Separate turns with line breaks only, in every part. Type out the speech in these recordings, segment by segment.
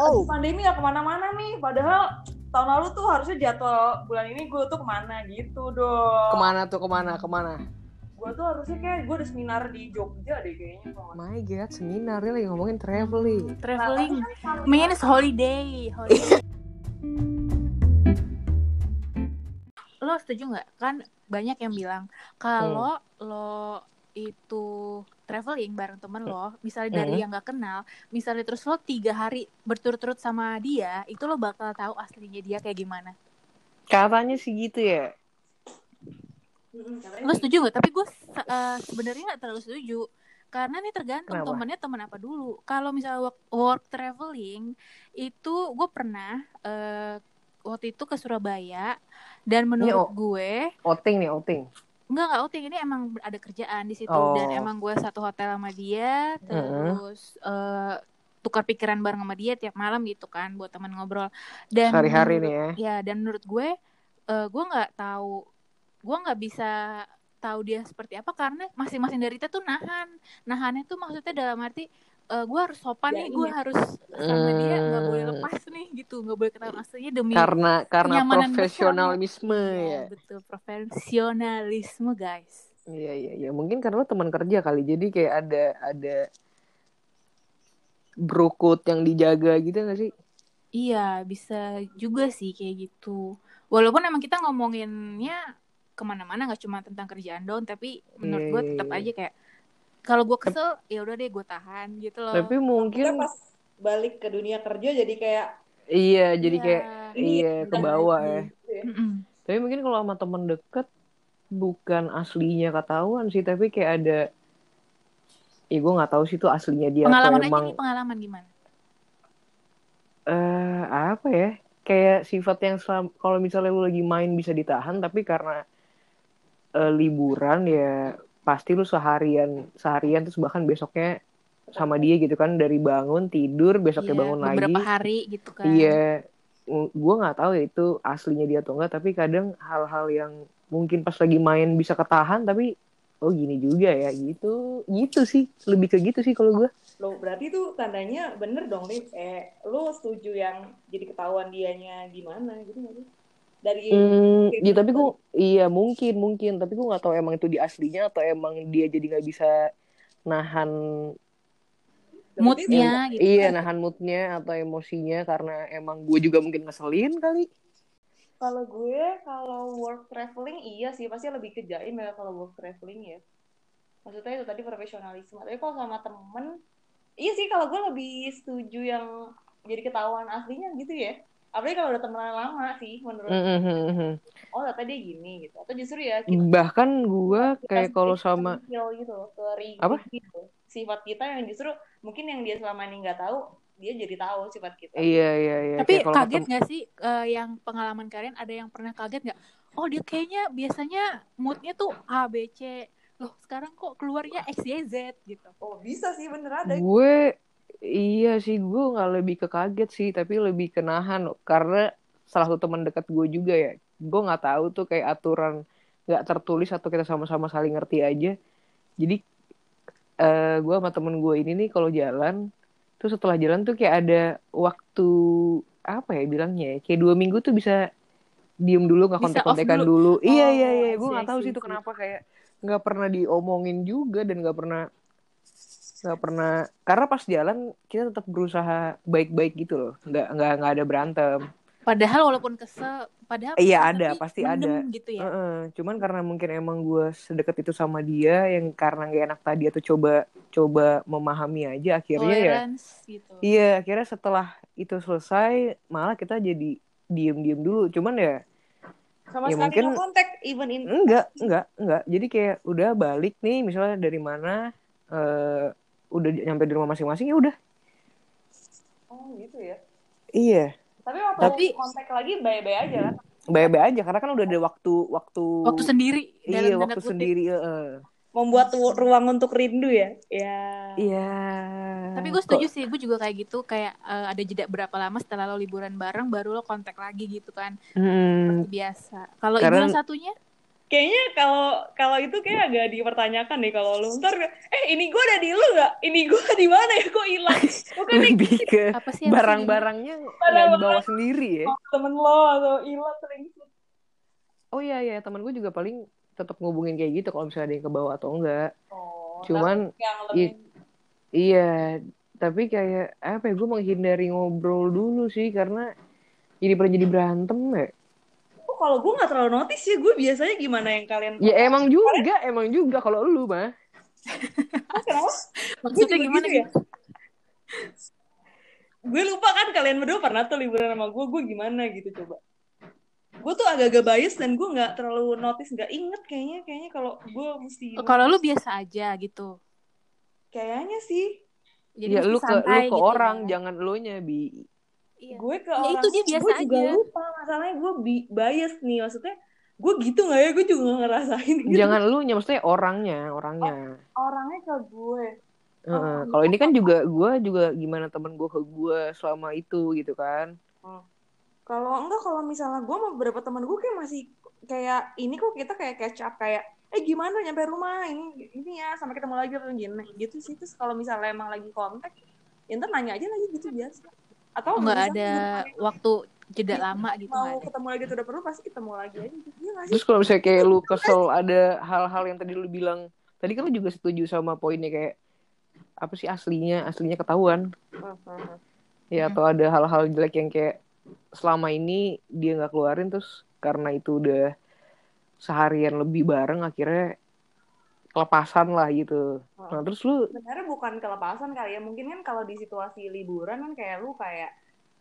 Oh.
abis pandemi gak ke mana-mana nih. Padahal tahun lalu tuh harusnya jadwal bulan ini gue tuh ke mana gitu dong.
Ke mana tuh ke mana ke mana?
Gue tuh harusnya kayak gue ada seminar di Jogja deh kayaknya. kalau nggak
My God, seminar dia lagi ngomongin traveling.
Traveling
salah.
means holiday. holiday. lo setuju nggak? Kan banyak yang bilang kalau lo itu traveling bareng temen lo, misalnya dari
Hmm.
yang nggak kenal, misalnya terus lo tiga hari berturut-turut sama dia, itu lo bakal tahu aslinya dia kayak gimana.
Katanya sih gitu ya.
Lo setuju nggak? Tapi gue sebenarnya nggak terlalu setuju. Karena nih tergantung
Kenapa?
temennya temen apa dulu. Kalau misalnya work, work traveling itu gue pernah eh, waktu itu ke Surabaya dan menurut gue
Outing nih, outing.
Enggak, enggak outing. Ini emang ada kerjaan di situ
Oh.
dan emang gue satu hotel sama dia, terus eh, tukar pikiran bareng sama dia tiap malam gitu kan buat teman ngobrol. Dan
Hari-hari nih ya.
Ya, dan menurut gue eh, gue nggak tahu gue nggak bisa tahu dia seperti apa karena masing-masing dari kita tuh nahan. Nahannya tuh maksudnya dalam arti eh, gue harus sopan
Ya,
nih, gue
iya.
harus sama dia nggak boleh
Hmm.
lepas gitu, nggak boleh ketahuan aslinya demi
Karena karena profesionalisme
Iya,
ya.
betul profesionalisme guys.
Iya iya iya. Mungkin karena lo teman kerja kali. Jadi kayak ada ada brokut yang dijaga gitu gak sih?
Iya, bisa juga sih kayak gitu. Walaupun emang kita ngomonginnya ke mana-mana nggak cuma tentang kerjaan doang, tapi menurut
Iya,
gue
iya,
tetap
iya.
aja kayak kalau gue kesel ya udah deh gue tahan gitu loh.
Tapi mungkin
pas balik ke dunia kerja jadi kayak
iya jadi
Iya.
kayak
ini
iya ke bawah ya.
ya.
Tapi mungkin kalau sama temen deket bukan aslinya ketahuan sih, tapi kayak ada ya gue nggak tahu sih itu aslinya dia
Pengalaman aja
emang
nih pengalaman gimana?
eh apa ya? Kayak sifat yang selam- kalau misalnya lu lagi main bisa ditahan, tapi karena eh, liburan ya pasti lu seharian seharian terus bahkan besoknya sama dia gitu kan dari bangun tidur besoknya
Iya,
bangun
beberapa
lagi
hari gitu kan.
Iya, gue nggak tahu ya itu aslinya dia atau enggak, tapi kadang hal-hal yang mungkin pas lagi main bisa ketahan, tapi oh gini juga ya, gitu, gitu sih, lebih ke gitu sih kalau gue.
Lo berarti tuh tandanya bener dong nih. Eh, lo setuju yang jadi ketahuan dianya gimana gitu nggak sih? Dari
Hmm, ya
gitu.
tapi gue, iya mungkin mungkin, tapi gue nggak tahu emang itu di aslinya atau emang dia jadi nggak bisa nahan,
Moodnya gitu.
iya nahan moodnya atau emosinya karena emang gue juga mungkin ngeselin kali.
Kalau gue kalau work traveling iya sih pasti lebih ke jaim ya kalau work traveling ya. Maksudnya itu tadi profesionalisme. Tapi kalau sama temen, iya sih kalau gue lebih setuju yang jadi ketahuan aslinya gitu ya. Apalagi kalau udah temenan lama sih menurut.
Mhm.
Oh ternyata dia gini gitu. Atau justru ya kita,
Bahkan gue kayak kalau sama
gitu ke
Apa?
gitu. Sifat kita yang justru mungkin yang dia selama ini nggak tahu, dia jadi tahu sifat kita.
Iya iya iya.
Tapi
Kayak kalau
kaget nggak sih eh, yang pengalaman kalian ada yang pernah kaget nggak? Oh dia kayaknya biasanya moodnya tuh A B C. Loh sekarang kok keluarnya X Y Z gitu.
Oh bisa sih bener ada.
gue iya sih gue nggak lebih ke kaget sih tapi lebih ke nahan karena salah satu teman dekat gue juga ya gue nggak tahu tuh kayak aturan nggak tertulis atau kita sama-sama saling ngerti aja jadi eh gue sama temen gue ini nih kalau jalan tuh setelah jalan tuh kayak ada waktu apa ya bilangnya ya kayak dua minggu tuh bisa diem dulu nggak
Bisa
kontek-kontekan
off
dulu. iya
Oh,
iya iya.
I
gue nggak tahu sih itu kenapa kayak nggak pernah diomongin juga dan nggak pernah nggak pernah karena pas jalan kita tetap berusaha baik-baik gitu loh. Nggak nggak nggak ada berantem
Padahal walaupun kesel, padahal
Iya, ada,
tapi
pasti ada.
gitu ya.
Heeh, cuman karena mungkin emang gue sedekat itu sama dia yang karena gak enak tadi atau coba coba memahami aja akhirnya ya
Tolerance gitu.
iya akhirnya setelah itu selesai malah kita jadi diem-diem dulu cuman ya
Sama
Ya,
sekali
mungkin-
no contact even in
enggak enggak enggak jadi kayak udah balik nih misalnya dari mana eh udah nyampe di rumah masing-masing ya udah
Oh gitu ya.
iya
Tapi waktu
Tapi-
kontak lagi bye-bye aja kan.
baik-baik aja karena kan udah ada waktu waktu
Waktu sendiri
iya waktu
kutip.
sendiri heeh.
Membuat ruang untuk rindu ya. Ya.
iya
Tapi gue setuju sih, gue juga kayak gitu, kayak eh, ada jeda berapa lama setelah lo liburan bareng, baru lo kontak lagi gitu kan,
Hmm,
seperti biasa. Kalau
Karena-
ibu satunya,
kayaknya kalau kalau itu kayak agak dipertanyakan deh kalau lu. Ntar eh ini gue ada di lu nggak? Ini gue di mana ya? Kok hilang? Kan nih.
Lebih ke
Apa sih yang
barang-barangnya nggak dibawa sendiri ya?
Temen lo atau hilang sering.
Oh iya iya. Teman gue juga paling tetap ngubungin kayak gitu kalau misalnya ada yang ke bawah atau enggak
oh,
Cuman,
lebih
i- iya tapi kayak apa ya gue menghindari ngobrol dulu sih karena jadi pernah jadi berantem ya
kalau gue nggak terlalu notice ya gue biasanya gimana yang kalian
ya emang juga emang juga kalau lu mah
Ah, kenapa
Maksudnya gimana
gitu ya? gue lupa kan kalian berdua pernah tuh liburan sama gue gue gimana gitu coba gue tuh agak-agak bias dan gue nggak terlalu notice nggak inget kayaknya kayaknya kalau gue mesti
Kalau lu biasa aja gitu.
kayaknya sih
Jadi
ya lu ke lu ke
gitu
orang
ya.
jangan lu nya bi
Iya.
gue ke
Ya,
orang
itu dia biasa
gue juga
aja.
lupa masalahnya gue bi- bias nih maksudnya gue gitu nggak ya? Gue juga nggak ngerasain gitu.
Jangan lu nya maksudnya orangnya orangnya.
Orangnya ke gue.
Heeh.
Oh,
kalau ini kan juga gue juga gimana temen gue ke gue selama itu gitu kan.
Kalau enggak kalau misalnya gue sama beberapa teman gue kayak masih kayak ini kok kita kayak catch up kayak eh gimana? Nyampe rumah? Ini ini ya sampai ketemu lagi apa gini gitu sih. Terus kalau misalnya emang lagi kontak ya ntar nanya aja lagi gitu biasa atau
nggak ada waktu jeda lama gitu
mau
ada.
ketemu lagi tuh udah perlu pasti ketemu lagi aja gitu Iya sih
terus kalau misalnya kayak lu kesel ada hal-hal yang tadi lu bilang tadi kan lu juga setuju sama poinnya kayak apa sih aslinya aslinya ketahuan ya
Hmm.
atau ada hal-hal jelek yang kayak selama ini dia nggak keluarin terus karena itu udah seharian lebih bareng akhirnya kelepasan lah gitu. Nah terus lu
sebenarnya bukan kelepasan kali ya. Mungkin kan kalau di situasi liburan kan kayak lu kayak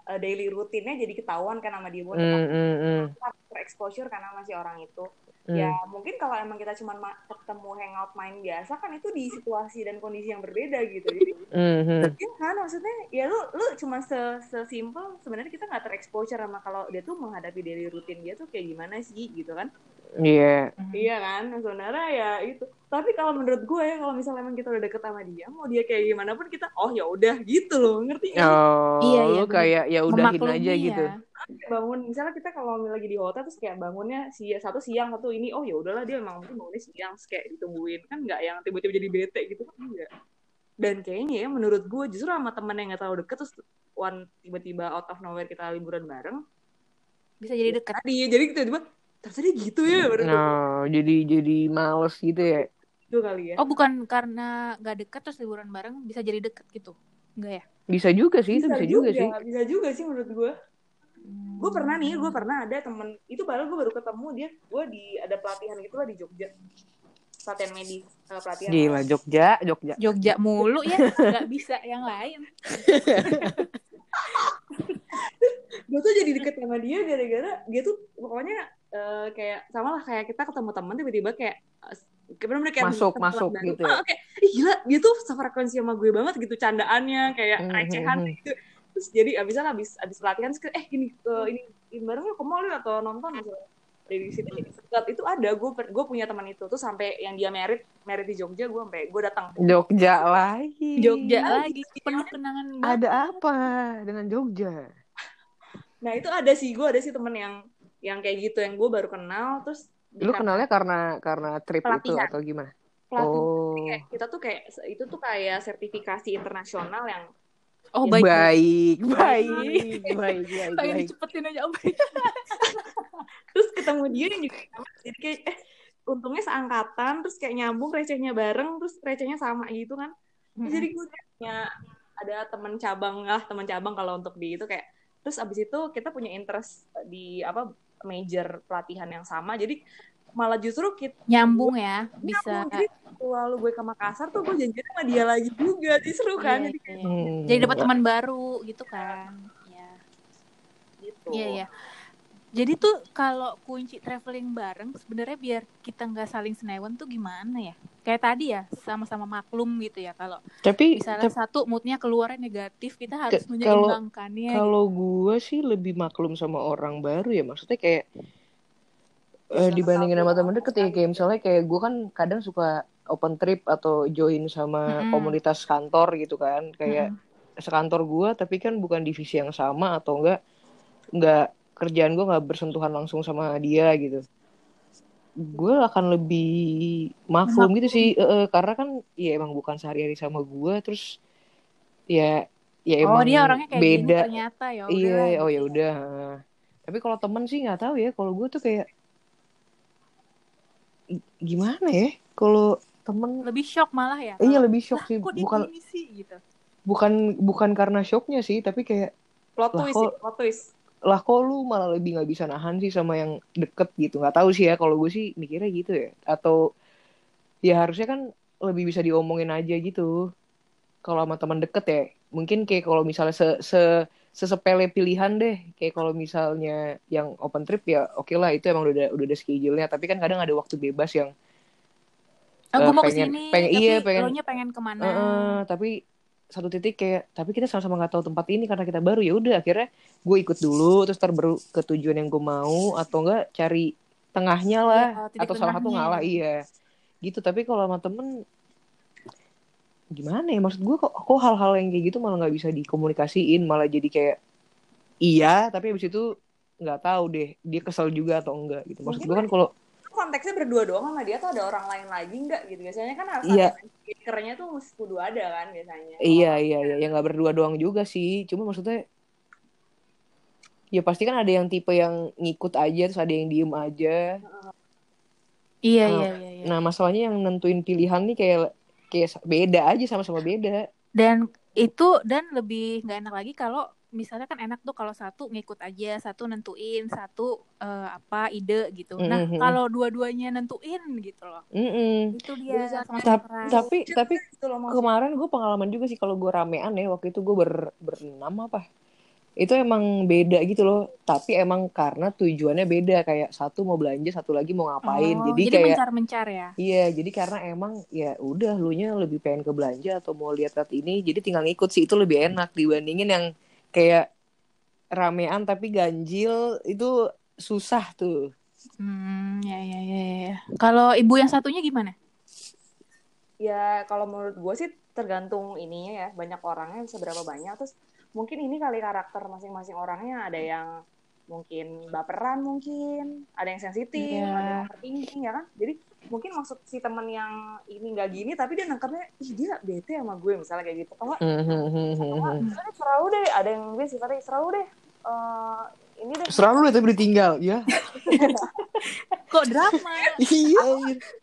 eh, daily rutinnya jadi ketahuan kan sama dia. Buat
mm, mm, mm,
exposure karena masih orang itu.
Mm.
ya mungkin kalau emang kita cuma ma- ketemu hangout main biasa kan itu di situasi dan kondisi yang berbeda gitu. Jadi
Mm, mm.
ya kan maksudnya ya lu lu cuma se sesimpel sebenarnya kita nggak terexposure sama kalau dia tuh menghadapi daily rutin dia tuh kayak gimana sih gitu kan
Iya.
iya kan sebenarnya ya itu tapi kalau menurut gue ya kalau misalnya emang kita udah deket sama dia mau dia kayak gimana pun kita oh ya udah gitu loh ngerti nggak sih?
Oh,
Iya, iya,
lu
bener.
kayak ya udahin aja gitu.
ya.
bangun misalnya kita kalau lagi di hotel terus kayak bangunnya si satu siang satu ini oh ya udahlah dia emang mungkin bangunnya siang kayak ditungguin kan nggak yang tiba-tiba jadi bete gitu kan enggak dan kayaknya ya menurut gue justru sama temen yang nggak terlalu deket terus one tiba-tiba out of nowhere kita liburan bareng
Bisa jadi deket.
tadi jadi tiba-tiba ternyata dia gitu ya baru
Nah, jadi jadi males gitu ya.
itu kali ya
Oh bukan karena nggak deket terus liburan bareng bisa jadi deket gitu? Enggak ya?
Bisa juga sih, itu bisa juga sih.
bisa juga sih menurut gue gue pernah nih gue pernah ada temen itu baru gue baru ketemu dia gue di ada pelatihan gitu lah di Jogja pelatihan medis eh, pelatihan
Gila Jogja, Jogja.
Jogja mulu ya, nggak bisa yang lain.
gue tuh jadi deket sama dia gara-gara dia tuh pokoknya eh, kayak sama lah kayak kita ketemu teman tiba-tiba kayak eh, kayak bener-bener kayak
Masuk, masuk
baru.
gitu ya.
Ah, kayak ih gila dia tuh sefrekuensi sama gue banget gitu candaannya kayak
Hmm,
recehan
hmm, hmm.
gitu terus jadi abis abis abis pelatihan eh gini eh, ini ini bareng yuk ke mall atau nonton misalnya dari situ jadi dekat itu ada gue gue punya teman itu tuh sampai yang dia merit merit di Jogja gue sampai gue datang
Jogja lagi.
Jogja lagi penuh kenangan banget.
Ada apa dengan Jogja?
nah itu ada sih gue ada sih temen yang yang kayak gitu yang gue baru kenal terus
Lu kenalnya karena karena trip itu
Pelatihan.
atau gimana?
pelatih
Oh.
kayak kita tuh kayak itu tuh kayak sertifikasi internasional yang
Oh baik.
baik, baik, baik, baik, baik.
dicepetin aja om.
terus ketemu dia yang juga jadi kayak eh untungnya seangkatan terus kayak nyambung recehnya bareng terus recehnya sama gitu kan Terus jadi gue punya ada teman cabang lah teman cabang kalau untuk di itu kayak terus abis itu kita punya interest di apa major pelatihan yang sama jadi malah justru kita
nyambung ya, bisa.
jadi lalu gue ke Makassar tuh gue janjian sama dia lagi juga sih seru kan
Iya,
jadi
iya.
Hmm.
Jadi dapat teman baru gitu kan. Ya.
gitu
Iya iya. Jadi tuh kalau kunci traveling bareng sebenarnya biar kita nggak saling senewan tuh gimana ya? Kayak tadi ya sama-sama maklum gitu ya kalau
Tapi,
misalnya
tapi
satu moodnya keluarnya negatif kita harus menyeimbangkannya.
kalau gue sih lebih maklum sama orang baru ya maksudnya kayak eh, dibandingin sama temen deket ya kayak misalnya kayak gue kan kadang suka open trip atau join sama
Mm-mm.
komunitas kantor gitu kan kayak
Mm-mm.
sekantor gue tapi kan bukan divisi yang sama atau enggak enggak kerjaan gue nggak bersentuhan langsung sama dia gitu. Gue akan lebih maklum gitu sih. Eh, eh, karena kan ya emang bukan sehari-hari sama gue terus ya ya
oh
emang
dia orangnya kayak gini
beda.
ternyata ya
iya
udahlah,
oh
gitu.
ya udah tapi kalau temen sih nggak tahu ya kalau gue tuh kayak gimana ya? Kalau temen
lebih shock malah ya?
Iya lebih shock
"Lah,
sih. bukan
gini sih gitu.
bukan bukan karena shocknya sih tapi kayak
plot
Lah,
twist sih, plot twist
lah kok lu malah lebih nggak bisa nahan sih sama yang deket gitu. Nggak tahu sih ya kalau gue sih mikirnya gitu ya. Atau ya harusnya kan lebih bisa diomongin aja gitu. Kalau sama teman deket ya mungkin kayak kalau misalnya se, se sesepele pilihan deh. Kayak kalau misalnya yang open trip ya oke lah itu emang udah udah ada schedule-nya. Tapi kan kadang ada waktu bebas yang
oh, gue
Eh,
mau
pengen-
ke sini
pengen-
tapi
iya, pengen-
pengen ke
mana? Eh, tapi satu titik kayak tapi kita sama-sama nggak tahu tempat ini karena kita baru. Ya udah akhirnya gue ikut dulu terus ntar baru ke tujuan yang gue mau atau enggak cari tengahnya lah
Iya, titik
atau salah satu ngalah iya. Gitu tapi kalau sama temen gimana ya? Maksud gue kok, kok hal-hal yang kayak gitu malah nggak bisa dikomunikasiin malah jadi kayak iya tapi abis itu nggak tahu deh dia kesel juga atau enggak gitu. Maksud gue kan kalau
konteksnya berdua doang sama dia tuh ada orang lain lagi nggak gitu biasanya kan harus
Iya.
ada speakernya tuh mesti kudu ada kan biasanya
Iya iya iya yang nggak berdua doang juga sih. Cuma maksudnya ya pasti kan ada yang tipe yang ngikut aja terus ada yang diem aja.
iya
Nah,
iya iya, iya.
Nah masalahnya yang nentuin pilihan nih kayak kayak beda aja sama-sama beda.
dan itu dan lebih nggak enak lagi kalau misalnya kan enak tuh kalau satu ngikut aja satu nentuin satu eh, apa ide gitu. Nah
Mhm.
kalau dua-duanya nentuin gitu loh.
Mm-mm.
itu dia sama keras.
tapi tapi
Gitu loh
kemarin gue pengalaman juga sih kalau gue ramean ya waktu itu gue ber berenam apa. Itu emang beda gitu loh. Tapi emang karena tujuannya beda kayak satu mau belanja satu lagi mau ngapain.
Oh,
jadi,
jadi
kayak
mencar-mencar ya?
Iya, jadi karena emang ya udah lu nya lebih pengen ke belanja atau mau lihat lihat ini, jadi tinggal ngikut sih itu lebih enak dibandingin yang kayak ramean tapi ganjil itu susah tuh.
hmm ya ya ya ya kalau ibu yang satunya gimana?
Ya kalau menurut gue sih tergantung ininya ya. Banyak orangnya bisa berapa banyak. Terus mungkin ini kali karakter masing-masing orangnya. Ada yang mungkin baperan mungkin ada yang sensitif
Iya.
ada yang overthinking ya kan? Jadi mungkin maksud si temen yang ini nggak gini tapi dia nangkapnya ih dia bete sama gue misalnya kayak gitu kalau
Hmm, hmm, hmm,
misalnya selalu deh ada yang gue sifatnya selalu deh eh, ini deh
Selalu deh tapi ditinggal, ya.
kok drama
iya. iya.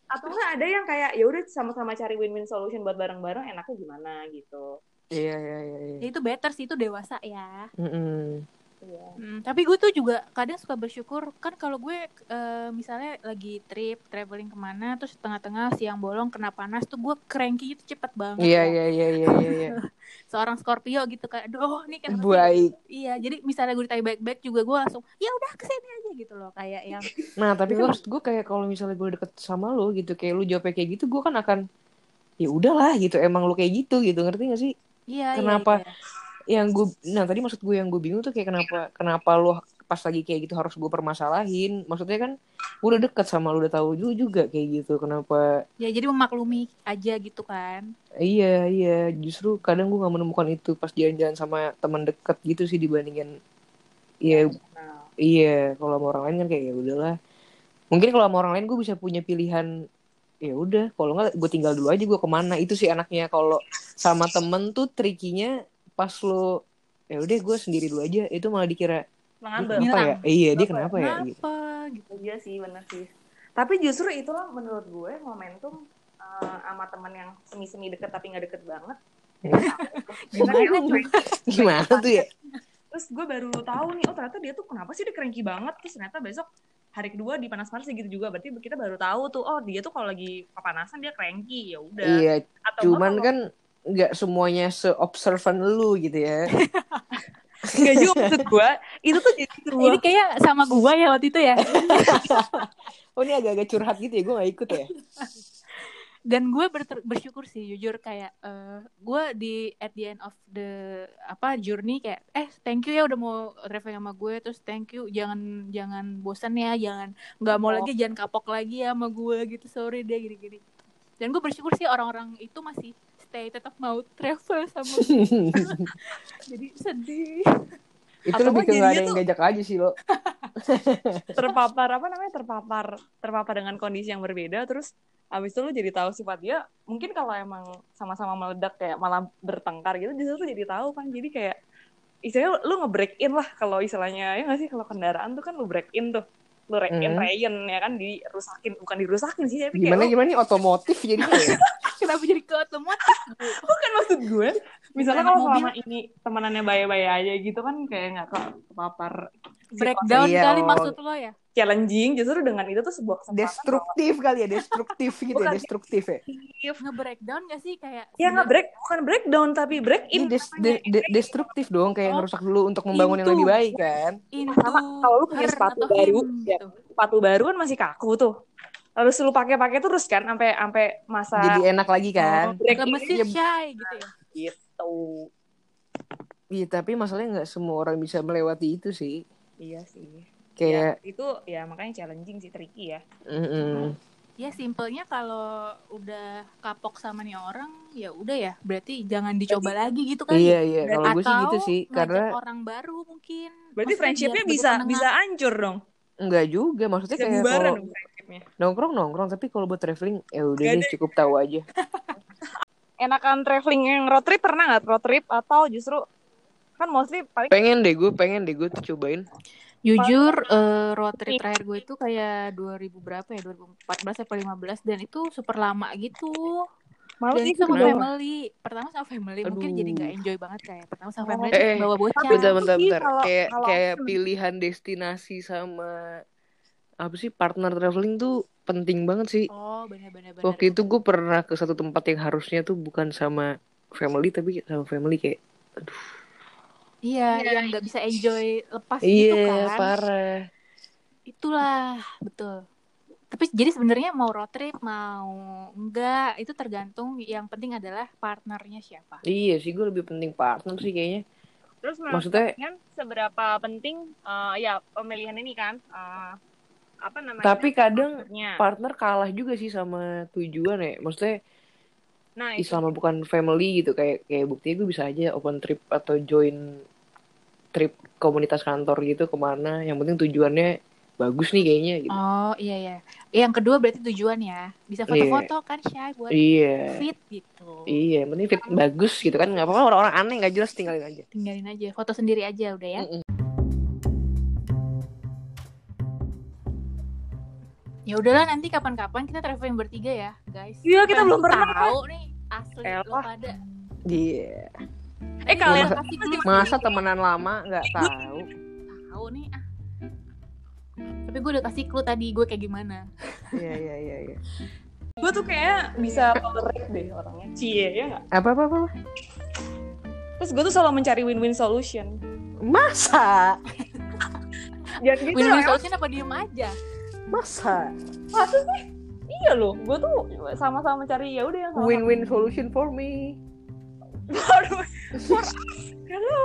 atau enggak ada yang kayak ya udah sama-sama cari win-win solution buat bareng-bareng enaknya gimana gitu
Iya, iya, iya. iya.
Ya, itu better sih itu dewasa ya
Mm-mm.
Iya.
Hmm, tapi gue tuh juga kadang suka bersyukur kan kalau gue eh, misalnya lagi trip traveling ke mana terus tengah-tengah siang bolong kena panas tuh gue cranky itu cepet banget
Iya,
ya.
iya, iya, iya, iya, iya.
seorang Scorpio gitu kayak aduh nih sih?"
Baik.
iya jadi misalnya gue ditanya baik-baik juga gue langsung ya udah ke sini aja gitu loh kayak yang
Nah, tapi kan
kan-
maksud gue kayak kalau misalnya gue deket sama lo gitu, kayak lu jawabnya kayak gitu, gue kan akan ya udahlah gitu, emang lu kayak gitu gitu, ngerti gak sih?
iya iya,
Kenapa?
iya.
Yang gue nah tadi maksud gue yang gue bingung tuh kayak kenapa kenapa lo pas lagi kayak gitu harus gue permasalahin. Maksudnya kan gue udah deket sama lo udah tahu juga, juga kayak gitu kenapa.
Ya jadi memaklumi aja gitu kan.
Iya iya. Justru kadang gue nggak menemukan itu pas jalan-jalan sama teman deket gitu sih dibandingin iya
Nah,
iya kalau sama orang lain kan kayak ya udahlah. Mungkin kalau sama orang lain gue bisa punya pilihan ya udah. Kalau nggak gue tinggal dulu aja gue ke mana. Itu sih enaknya kalau sama temen tuh trikinya pas lo ya udah gue sendiri dulu aja itu malah dikira dia
mengambang.
kenapa ya
Ngilang.
iya dia
Kenapa?
kenapa ya gitu
kenapa gitu
Iya sih bener sih. Tapi justru itulah menurut gue momentum eh, sama temen yang semi-semi deket tapi nggak deket banget.
Gimana
Karena
tuh?
gimana tuh ya
Terus gue baru tahu nih, oh ternyata dia tuh kenapa sih dia cranky banget. Terus ternyata besok hari kedua di panas-panas gitu juga. Berarti kita baru tahu tuh, oh dia tuh kalau lagi kepanasan dia cranky. Ya udah.
iya
Atau
cuman kan nggak semuanya se-observant lu gitu ya.
Nggak juga maksud gue. Itu tuh jadi sebuah
ini kayak sama gua ya waktu itu ya.
Oh ini agak-agak curhat gitu ya gue gak ikut ya.
Dan gue ber- bersyukur sih jujur kayak eh gue di at the end of the apa journey kayak eh thank you ya udah mau traveling sama gue terus thank you jangan jangan bosan ya jangan nggak mau
Oh.
lagi jangan kapok lagi ya sama gue gitu sorry deh gini gini dan gue bersyukur sih orang-orang itu masih stay tetap mau travel sama gue jadi sedih.
Itu
Atau
lebih ke nggak ada yang
tuh-
ngajak aja sih lo.
Terpapar apa namanya terpapar terpapar dengan kondisi yang berbeda terus abis itu lu jadi tahu sifat dia. Mungkin kalau emang sama-sama meledak kayak malah bertengkar gitu tuh jadi tahu kan. Jadi kayak istilahnya lu, lu nge-break in lah kalau istilahnya ya nggak sih? Kalau kendaraan tuh kan lu break in tuh. Lu break in
Hmm.
rayen ya kan dirusakin. Bukan dirusakin sih tapi
Gimana
kayak lu,
gimana nih? Otomotif jadinya ya?
Kenapa jadi ke otomotif? Bu?
bukan maksud gue misalnya kalau
mobil.
selama ini temenannya bayar-bayar aja gitu kan kayak nggak ke kepapar
Breakdown
Iya,
kali
oh.
maksud lo ya?
challenging justru dengan itu tuh sebuah kesempatan
Destruktif kali ya, destruktif gitu ya, destruktif ya.
Nge-breakdown gak sih kayak
ya nggak break bukan breakdown tapi break
Ini
in
des- de- de- destruktif dong, kayak
Oh.
ngerusak dulu untuk membangun yang
Into.
lebih baik kan.
into
Sama kalau lu punya sepatu baru,
him,
ya.
gitu.
sepatu baru kan masih kaku tuh harus lu pakai-pakai terus kan sampai sampai masa
Jadi enak lagi kan.
break
Lemes
in
sih shy gitu ya.
gitu
Iya, tapi masalahnya nggak semua orang bisa melewati itu sih.
iya sih
Kayak,
ya, itu ya makanya challenging sih tricky ya
mm-mm.
Ya simpelnya kalau udah kapok sama nih orang, ya udah ya. Berarti jangan dicoba lagi gitu kan.
iya iya. Kalau gue sih gitu sih, karena
orang baru mungkin.
berarti friendshipnya bisa bisa hancur dong
nggak juga. Maksudnya
bisa
kayak kalau nongkrong nongkrong, tapi kalau buat traveling, ya udah deh cukup tahu aja.
enakan traveling yang road trip pernah nggak road trip atau justru kan mostly paling
Pengen deh gue, pengen deh gue tuh cobain.
Jujur eh, road trip terakhir gue itu kayak 2000 berapa ya 2014 atau 15 dan itu super lama gitu
malu
dan
sih
sama
kenapa?
family pertama sama family mungkin
Aduh.
jadi nggak enjoy banget kayak pertama sama
Oh.
family
Eh,
terus bawa bocah
Bentar, bentar, bentar.
kalau-
kayak
kalau
kayak
aku-
pilihan destinasi sama apa sih partner traveling tuh penting banget sih.
oh benar-benar benar
Waktu itu gue pernah ke satu tempat yang harusnya tuh bukan sama family tapi sama family kayak
iya yang nggak bisa enjoy lepas
iya
gitu kan
parah.
itulah betul tapi jadi sebenarnya mau road trip mau enggak itu tergantung yang penting adalah partnernya siapa
Iya sih gue lebih penting partner sih kayaknya.
terus
Maksudnya
kalian seberapa penting eh, ya pemilihan ini kan eh, apa namanya
tapi kadang
partnernya.
partner kalah juga sih sama tujuan ya. Maksudnya
nah itu
selama bukan family gitu kayak kayak buktinya gue bisa aja open trip atau join trip komunitas kantor gitu ke mana. Yang penting tujuannya bagus nih kayaknya gitu.
oh iya ya yang kedua berarti tujuan ya bisa foto-foto kan shy buat
Iya.
fit gitu
Iya, yang penting fit bagus gitu kan nggak apa-apa orang-orang aneh nggak jelas tinggalin aja.
tinggalin aja foto sendiri aja udah ya
Mm-mm.
ya udahlah nanti kapan-kapan kita traveling bertiga ya guys
Iya, kita belum pernah.
tahu nih asli
Elah.
lo pada
Iya.
eh kalian
masa- Masa temenan lama nggak tahu?
tahu nih ah tapi gue udah kasih clue tadi gue kayak gimana
Iya iya iya. iya.
gue tuh kayak bisa tolerate deh orangnya cie ya nggak
Apa apa apa?
terus gue tuh selalu mencari win-win solution
Masa?
jangan gitu
win-win
loh
solution apa diem aja
Masa?
masa sih iya loh gue tuh sama-sama mencari ya udah yang sama
Win-win solution for me.
For us. Hello.